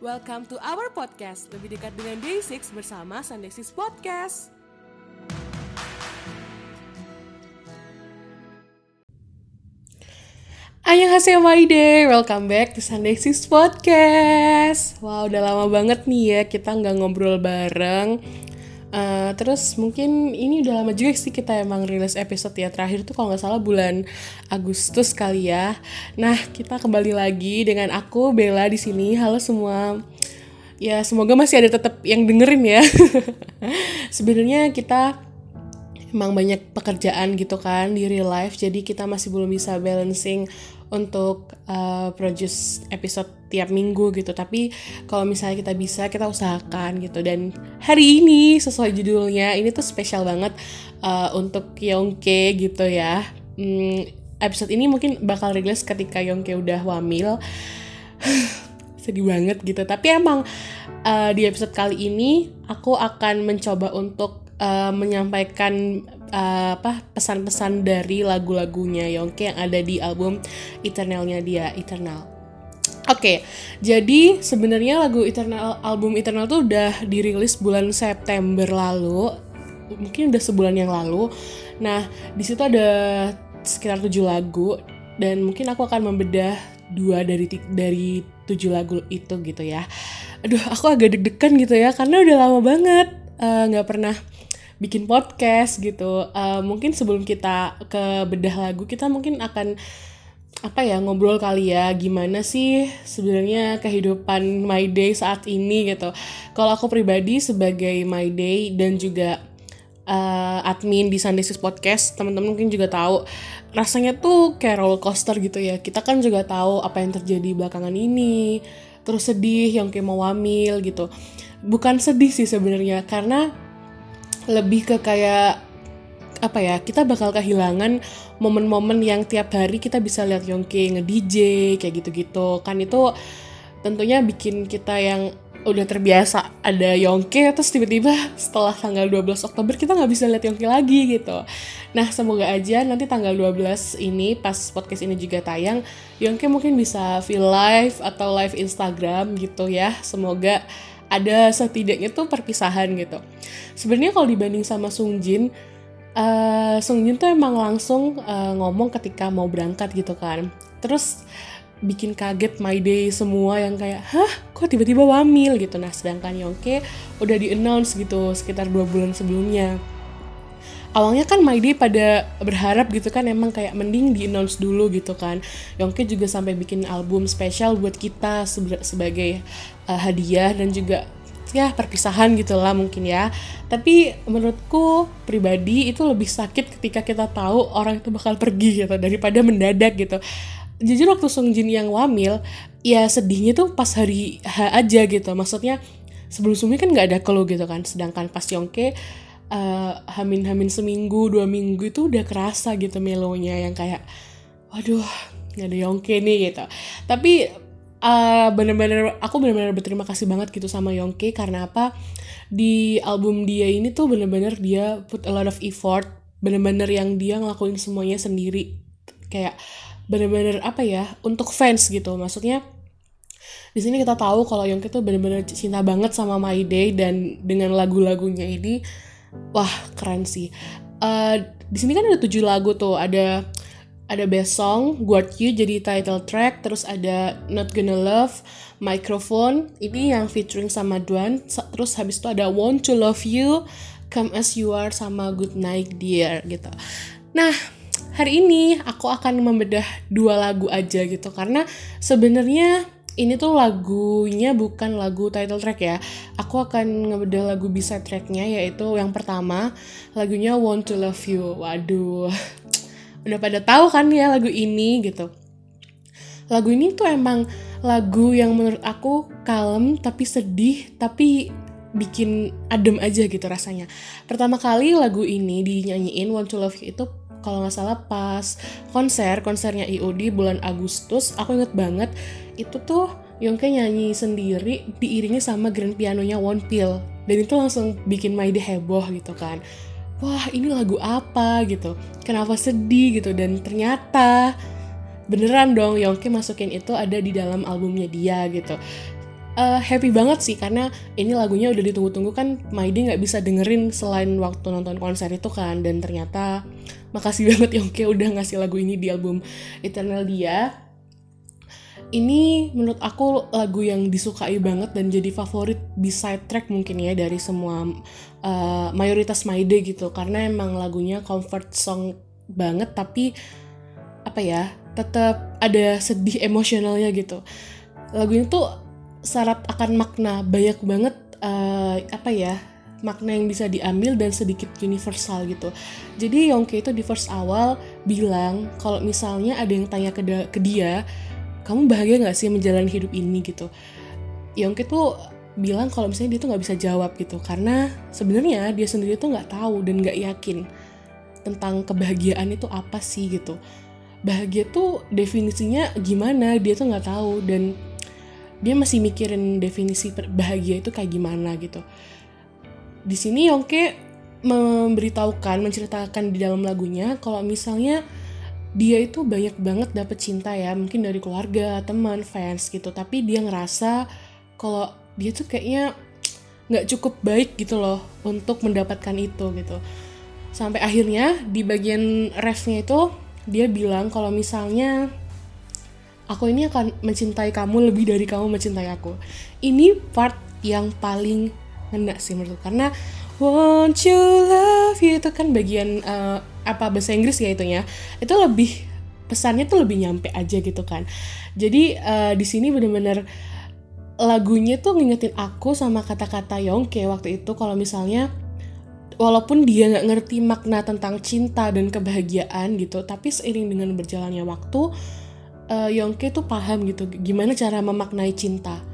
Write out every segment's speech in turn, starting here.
Welcome to our podcast, lebih dekat dengan Day6 bersama Sunday 6 Podcast. Annyeonghaseyo Maide, welcome back to Sunday 6 Podcast. Wow, udah lama banget nih ya kita nggak ngobrol bareng Uh, terus mungkin ini udah lama juga sih kita emang rilis episode ya terakhir tuh kalau nggak salah bulan Agustus kali ya. Nah kita kembali lagi dengan aku Bella di sini. Halo semua. Ya semoga masih ada tetap yang dengerin ya. Sebenarnya kita emang banyak pekerjaan gitu kan di real life jadi kita masih belum bisa balancing untuk uh, produce episode tiap minggu gitu. Tapi kalau misalnya kita bisa kita usahakan gitu. Dan hari ini sesuai judulnya ini tuh spesial banget uh, untuk Yongke gitu ya. Hmm, episode ini mungkin bakal rilis ketika Yongke udah wamil sedih banget gitu. Tapi emang uh, di episode kali ini aku akan mencoba untuk uh, menyampaikan uh, apa pesan-pesan dari lagu-lagunya Yongke yang ada di album Eternalnya dia Eternal. Oke, okay, jadi sebenarnya lagu Eternal album Eternal tuh udah dirilis bulan September lalu, mungkin udah sebulan yang lalu. Nah, di situ ada sekitar tujuh lagu dan mungkin aku akan membedah dua dari dari tujuh lagu itu gitu ya. Aduh, aku agak deg-degan gitu ya karena udah lama banget eh, nggak uh, pernah bikin podcast gitu. Uh, mungkin sebelum kita ke bedah lagu, kita mungkin akan apa ya ngobrol kali ya gimana sih sebenarnya kehidupan my day saat ini gitu. Kalau aku pribadi sebagai my day dan juga uh, admin di Sunday Sis Podcast, teman-teman mungkin juga tahu rasanya tuh kayak roller coaster gitu ya. Kita kan juga tahu apa yang terjadi belakangan ini, terus sedih yang kayak mau wamil gitu. Bukan sedih sih sebenarnya karena lebih ke kayak apa ya kita bakal kehilangan momen-momen yang tiap hari kita bisa lihat Yongke nge-DJ kayak gitu-gitu. Kan itu tentunya bikin kita yang udah terbiasa ada Yongke terus tiba-tiba setelah tanggal 12 Oktober kita nggak bisa lihat Yongke lagi gitu. Nah semoga aja nanti tanggal 12 ini pas podcast ini juga tayang Yongke mungkin bisa feel live atau live Instagram gitu ya. Semoga ada setidaknya tuh perpisahan gitu. Sebenarnya kalau dibanding sama Sung Jin, uh, Sung Jin tuh emang langsung uh, ngomong ketika mau berangkat gitu kan. Terus bikin kaget my day semua yang kayak hah? Kok tiba-tiba wamil? gitu. Nah sedangkan Yongke udah di announce gitu sekitar dua bulan sebelumnya. Awalnya kan My Day pada berharap gitu kan emang kayak mending di announce dulu gitu kan. Yongke juga sampai bikin album spesial buat kita sebagai uh, hadiah dan juga ya perpisahan gitu lah mungkin ya. Tapi menurutku pribadi itu lebih sakit ketika kita tahu orang itu bakal pergi gitu daripada mendadak gitu. Jujur waktu Sung Jin yang wamil ya sedihnya tuh pas hari H aja gitu. Maksudnya sebelum sebelumnya kan nggak ada kalau gitu kan. Sedangkan pas Yongke uh, hamin-hamin seminggu dua minggu itu udah kerasa gitu melonya yang kayak waduh nggak ada Yongke nih gitu. Tapi uh, bener-bener aku bener-bener berterima kasih banget gitu sama Yongke karena apa? Di album dia ini tuh bener-bener dia put a lot of effort bener-bener yang dia ngelakuin semuanya sendiri. Kayak bener-bener apa ya? Untuk fans gitu. Maksudnya di sini kita tahu kalau Yongke tuh bener-bener cinta banget sama My Day dan dengan lagu-lagunya ini wah keren sih. Uh, di sini kan ada tujuh lagu tuh. Ada ada best song Guard You jadi title track terus ada Not Gonna Love Microphone ini yang featuring sama Duan terus habis itu ada Want to Love You Come As You Are sama Good Night Dear gitu nah hari ini aku akan membedah dua lagu aja gitu karena sebenarnya ini tuh lagunya bukan lagu title track ya. Aku akan ngebedah lagu bisa tracknya yaitu yang pertama lagunya Want to Love You. Waduh, udah pada tahu kan ya lagu ini gitu. Lagu ini tuh emang lagu yang menurut aku kalem tapi sedih tapi bikin adem aja gitu rasanya. Pertama kali lagu ini dinyanyiin Want to Love You itu kalau nggak salah pas konser konsernya IOD bulan Agustus aku inget banget itu tuh Yongke nyanyi sendiri diiringi sama grand pianonya One Pill dan itu langsung bikin Day heboh gitu kan wah ini lagu apa? gitu. Kenapa sedih? gitu. Dan ternyata beneran dong Yongke masukin itu ada di dalam albumnya dia gitu. Uh, happy banget sih karena ini lagunya udah ditunggu-tunggu kan Maide nggak bisa dengerin selain waktu nonton konser itu kan. Dan ternyata makasih banget Yongke udah ngasih lagu ini di album Eternal dia. Ini menurut aku lagu yang disukai banget dan jadi favorit beside track mungkin ya dari semua uh, mayoritas Maide gitu. Karena emang lagunya comfort song banget tapi apa ya tetap ada sedih emosionalnya gitu. Lagu ini tuh syarat akan makna banyak banget uh, apa ya makna yang bisa diambil dan sedikit universal gitu. Jadi Yongke itu di first awal bilang kalau misalnya ada yang tanya ke, ke dia, kamu bahagia nggak sih menjalani hidup ini? gitu. Yongki tuh bilang kalau misalnya dia tuh nggak bisa jawab gitu. Karena sebenarnya dia sendiri tuh nggak tahu dan nggak yakin tentang kebahagiaan itu apa sih gitu. Bahagia tuh definisinya gimana dia tuh nggak tahu. Dan dia masih mikirin definisi bahagia itu kayak gimana gitu. Di sini Yongke memberitahukan menceritakan di dalam lagunya kalau misalnya dia itu banyak banget dapet cinta ya. Mungkin dari keluarga teman fans gitu. Tapi dia ngerasa kalau dia tuh kayaknya nggak cukup baik gitu loh untuk mendapatkan itu gitu. Sampai akhirnya di bagian refnya itu dia bilang kalau misalnya aku ini akan mencintai kamu lebih dari kamu mencintai aku. Ini part yang paling ngena sih menurut karena won't you love you? Itu kan bagian uh, apa bahasa Inggris ya itunya. Itu lebih pesannya tuh lebih nyampe aja gitu kan. Jadi uh, di sini bener-bener lagunya tuh ngingetin aku sama kata-kata Yongke waktu itu kalau misalnya walaupun dia nggak ngerti makna tentang cinta dan kebahagiaan gitu tapi seiring dengan berjalannya waktu uh, Yongke tuh paham gitu gimana cara memaknai cinta.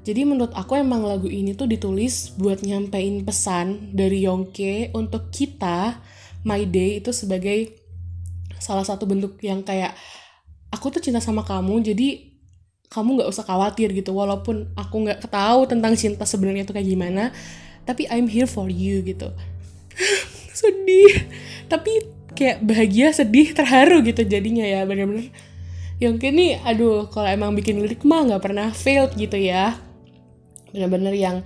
Jadi menurut aku emang lagu ini tuh ditulis buat nyampein pesan dari Yongke untuk kita My Day itu sebagai salah satu bentuk yang kayak aku tuh cinta sama kamu jadi kamu nggak usah khawatir gitu walaupun aku nggak tahu tentang cinta sebenarnya itu kayak gimana tapi I'm here for you gitu. Sedih. Tapi kayak bahagia sedih terharu gitu jadinya ya bener-bener. Yang kini aduh kalau emang bikin lirik mah nggak pernah failed gitu ya. Bener-bener yang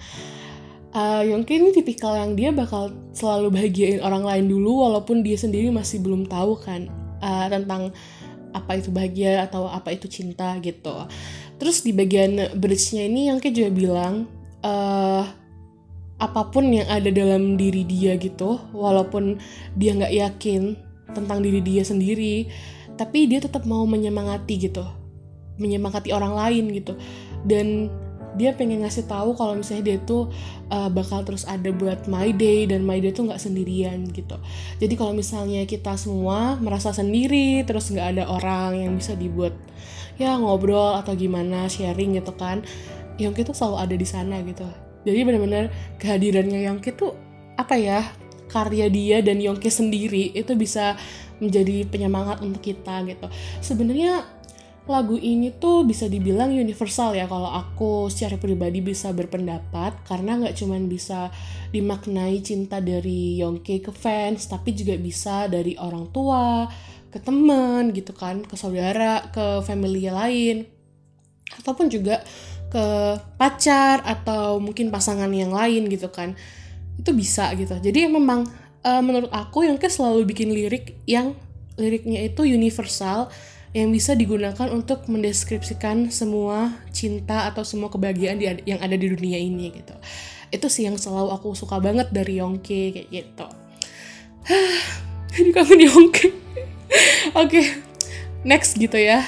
uh, Yongki ini tipikal yang dia bakal selalu bahagiain orang lain dulu walaupun dia sendiri masih belum tahu kan uh, tentang apa itu bahagia atau apa itu cinta gitu. Terus di bagian bridge-nya ini Yongki juga bilang uh, apa pun yang ada dalam diri dia gitu, walaupun dia nggak yakin tentang diri dia sendiri, tapi dia tetap mau menyemangati gitu, menyemangati orang lain gitu. Dan dia pengen ngasih tahu kalau misalnya dia tuh uh, bakal terus ada buat my day dan my day tuh nggak sendirian gitu. Jadi kalau misalnya kita semua merasa sendiri terus nggak ada orang yang bisa dibuat ya ngobrol atau gimana sharing gitu kan yang kita selalu ada di sana gitu. Jadi benar-benar kehadirannya yang tuh apa ya karya dia dan Yongke sendiri itu bisa menjadi penyemangat untuk kita gitu. Sebenarnya lagu ini tuh bisa dibilang universal ya kalau aku secara pribadi bisa berpendapat karena nggak cuman bisa dimaknai cinta dari Yongke ke fans tapi juga bisa dari orang tua ke teman gitu kan ke saudara ke family lain ataupun juga ke pacar atau mungkin pasangan yang lain gitu kan. Itu bisa gitu. Jadi memang uh, menurut aku Yongke selalu bikin lirik yang liriknya itu universal yang bisa digunakan untuk mendeskripsikan semua cinta atau semua kebahagiaan di, yang ada di dunia ini gitu. Itu sih yang selalu aku suka banget dari Yongke kayak gitu. Jadi kangen Yongke. Oke, next gitu ya.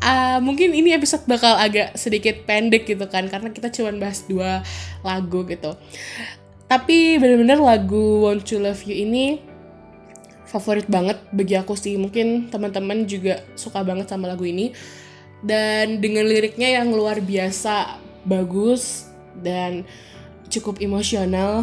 Uh, mungkin ini episode bakal agak sedikit pendek gitu kan karena kita cuma bahas dua lagu gitu. Tapi bener-bener lagu Want to Love You ini favorit banget bagi aku sih. Mungkin teman-teman juga suka banget sama lagu ini. Dan dengan liriknya yang luar biasa bagus dan cukup emosional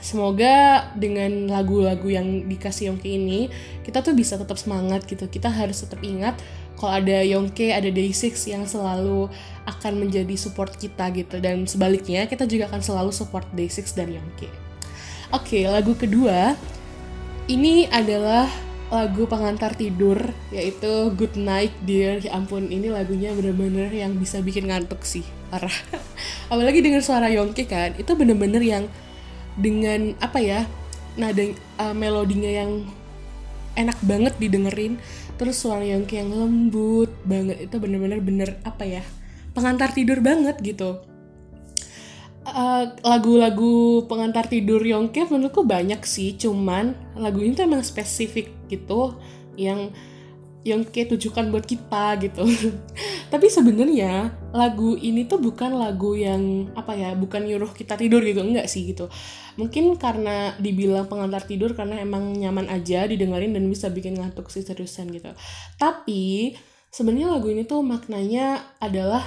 semoga dengan lagu-lagu yang dikasih Yongke ini kita tuh bisa tetap semangat gitu. Kita harus tetap ingat kalau ada Yongke ada Day6 yang selalu akan menjadi support kita gitu. Dan sebaliknya kita juga akan selalu support Day6 dan Yongke. Oke lagu kedua ini adalah lagu pengantar tidur yaitu Good Night Dear. Ya ampun ini lagunya bener-bener yang bisa bikin ngantuk sih parah. Apalagi dengan suara Yongki kan itu bener-bener yang dengan apa ya nada uh, melodinya yang enak banget didengerin terus suara Yongki yang lembut banget itu bener-bener bener apa ya pengantar tidur banget gitu lagu lagu-lagu pengantar tidur Yongki menurutku banyak sih cuman lagu ini tuh emang spesifik gitu yang kayak tujukan buat kita gitu. Tapi sebenarnya lagu ini tuh bukan lagu yang apa ya, bukan nyuruh kita tidur gitu, enggak sih gitu. Mungkin karena dibilang pengantar tidur karena emang nyaman aja didengarin dan bisa bikin ngantuk sih seriusan gitu. Tapi sebenarnya lagu ini tuh maknanya adalah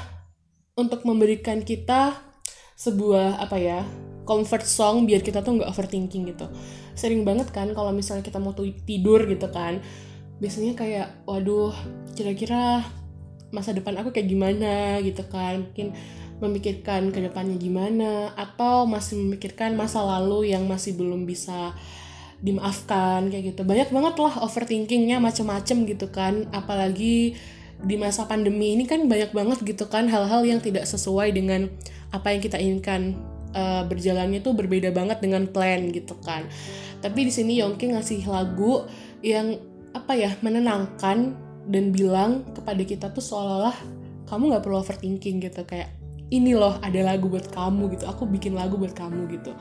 untuk memberikan kita sebuah apa ya comfort song biar kita tuh nggak overthinking gitu. Sering banget kan kalau misalnya kita mau tidur gitu kan biasanya kayak waduh kira-kira masa depan aku kayak gimana? gitu kan. Mungkin memikirkan ke depannya gimana atau masih memikirkan masa lalu yang masih belum bisa dimaafkan kayak gitu. Banyak banget lah overthinkingnya macem-macem gitu kan apalagi di masa pandemi ini kan banyak banget gitu kan hal-hal yang tidak sesuai dengan apa yang kita inginkan. Uh, berjalannya tuh berbeda banget dengan plan gitu kan. Tapi di sini Yongki ngasih lagu yang apa ya menenangkan dan bilang kepada kita tuh seolah-olah kamu nggak perlu overthinking gitu. Kayak ini loh ada lagu buat kamu gitu. Aku bikin lagu buat kamu gitu.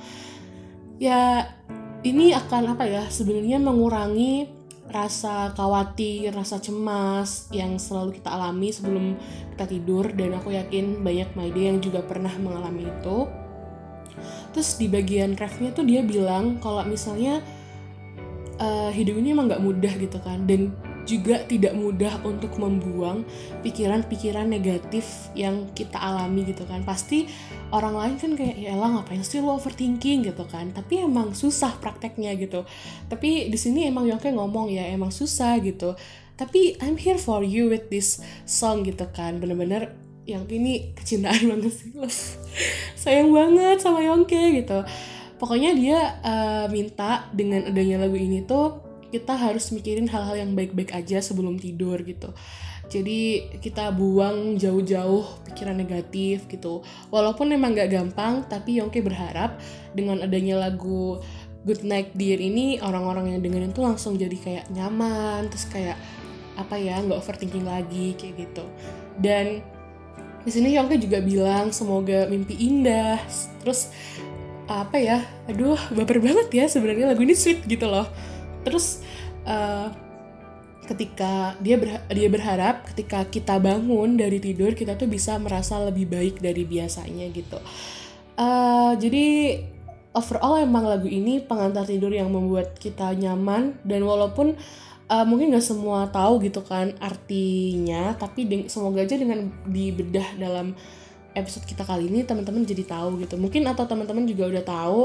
Ya ini akan apa ya sebenarnya mengurangi rasa khawatir, rasa cemas yang selalu kita alami sebelum kita tidur dan aku yakin banyak Maide yang juga pernah mengalami itu. Terus di bagian craftnya tuh dia bilang kalau misalnya uh, hidup ini emang nggak mudah gitu kan dan juga tidak mudah untuk membuang pikiran-pikiran negatif yang kita alami gitu kan. Pasti orang lain kan kayak ya elah ngapain sih lo overthinking? gitu kan. Tapi emang susah prakteknya gitu. Tapi di sini emang Yongke ngomong ya emang susah gitu. Tapi I'm here for you with this song gitu kan. Bener-bener yang ini kecintaan banget sih sayang banget sama Yongke gitu. Pokoknya dia uh, minta dengan adanya lagu ini tuh kita harus mikirin hal-hal yang baik-baik aja sebelum tidur gitu. Jadi kita buang jauh-jauh pikiran negatif gitu. Walaupun emang gak gampang tapi Yongke berharap dengan adanya lagu Good Night Dear ini orang-orang yang dengerin tuh langsung jadi kayak nyaman terus kayak apa ya nggak overthinking lagi kayak gitu. Dan di sini Yongke juga bilang semoga mimpi indah. Terus apa ya aduh baper banget ya sebenarnya lagu ini sweet gitu loh terus uh, ketika dia ber, dia berharap ketika kita bangun dari tidur kita tuh bisa merasa lebih baik dari biasanya gitu. Uh, jadi overall emang lagu ini pengantar tidur yang membuat kita nyaman dan walaupun uh, mungkin nggak semua tahu gitu kan artinya tapi semoga aja dengan dibedah dalam episode kita kali ini teman-teman jadi tahu gitu. Mungkin atau teman-teman juga udah tahu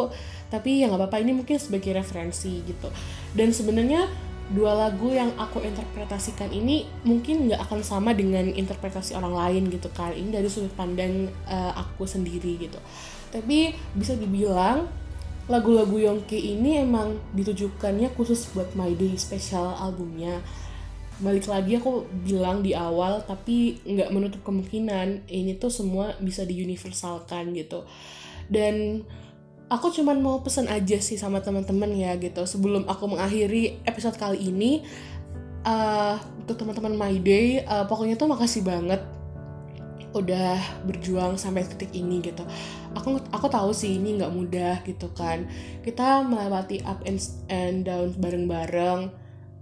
tapi ya nggak apa-apa ini mungkin sebagai referensi gitu. Dan sebenarnya dua lagu yang aku interpretasikan ini mungkin nggak akan sama dengan interpretasi orang lain gitu kan. Ini dari sudut pandang uh, aku sendiri gitu. Tapi bisa dibilang lagu-lagu Yongki ini emang ditujukannya khusus buat My Day special albumnya. Balik lagi aku bilang di awal tapi nggak menutup kemungkinan ini tuh semua bisa diuniversalkan gitu. Dan aku cuman mau pesan aja sih sama teman-teman ya gitu. Sebelum aku mengakhiri episode kali ini uh, untuk teman-teman my day uh, pokoknya tuh makasih banget udah berjuang sampai titik ini gitu. Aku aku tahu sih ini nggak mudah gitu kan. Kita melewati up and, and down bareng-bareng.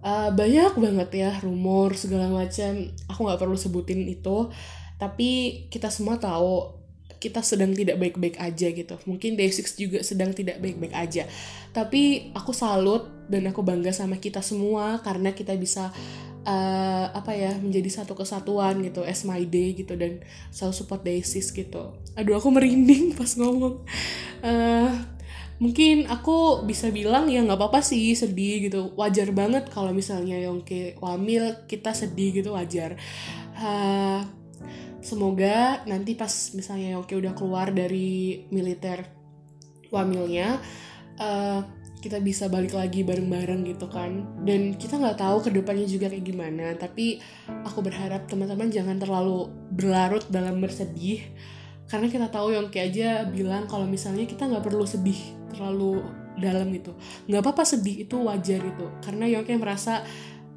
Uh, banyak banget ya rumor segala macam. Aku nggak perlu sebutin itu. Tapi kita semua tahu kita sedang tidak baik-baik aja gitu. Mungkin Day6 juga sedang tidak baik-baik aja. Tapi aku salut dan aku bangga sama kita semua karena kita bisa uh, apa ya menjadi satu kesatuan gitu as my day gitu dan selalu support Day6 gitu. Aduh aku merinding pas ngomong. Uh, mungkin aku bisa bilang ya nggak apa-apa sih sedih gitu. Wajar banget kalau misalnya Yongke wamil kita sedih gitu wajar. Uh, semoga nanti pas misalnya Yongke udah keluar dari militer wamilnya uh, kita bisa balik lagi bareng-bareng gitu kan. Dan kita nggak tahu ke depannya juga kayak gimana tapi aku berharap teman-teman jangan terlalu berlarut dalam bersedih. Karena kita tahu Yongki aja bilang kalau misalnya kita nggak perlu sedih terlalu dalam gitu. Nggak apa-apa sedih itu wajar itu. Karena Yongki merasa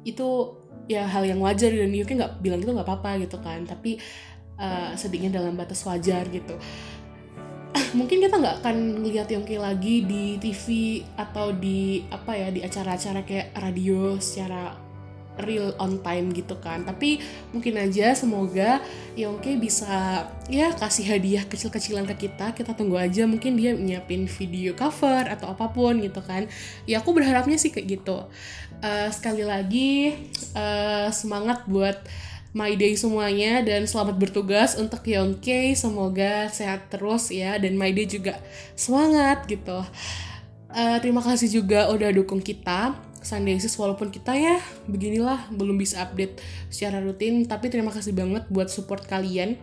itu ya hal yang wajar dan Yongki nggak bilang itu nggak apa-apa gitu kan. Tapi uh, sedihnya dalam batas wajar gitu. Mungkin kita nggak akan lihat Yongki lagi di TV atau di apa ya di acara-acara kayak radio secara real on time gitu kan. Tapi mungkin aja semoga Yongki bisa ya kasih hadiah kecil-kecilan ke kita. Kita tunggu aja mungkin dia nyiapin video cover atau apa pun gitu kan. Ya aku berharapnya sih kayak gitu. Uh, sekali lagi uh, semangat buat My Day semuanya dan selamat bertugas untuk Yongke semoga sehat terus ya dan My Day juga semangat gitu. Uh, terima kasih juga udah dukung kita Sundaysis walaupun kita ya beginilah belum bisa update secara rutin tapi terima kasih banget buat support kalian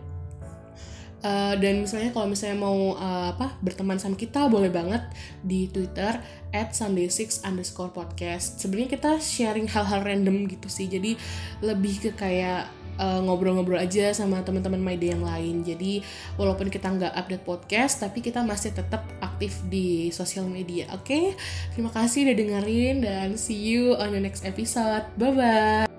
Uh, dan misalnya kalau misalnya mau uh, apa berteman sama kita boleh banget di Twitter at Sunday6 underscore podcast. Sebenarnya kita sharing hal-hal random gitu sih. Jadi lebih ke kayak ngobrol ngobrol-ngobrol aja sama teman-teman My Day yang lain. Jadi walaupun kita nggak update podcast, tapi kita masih tetap aktif di sosial media. Oke, okay? terima kasih udah dengerin dan see you on the next episode. Bye bye.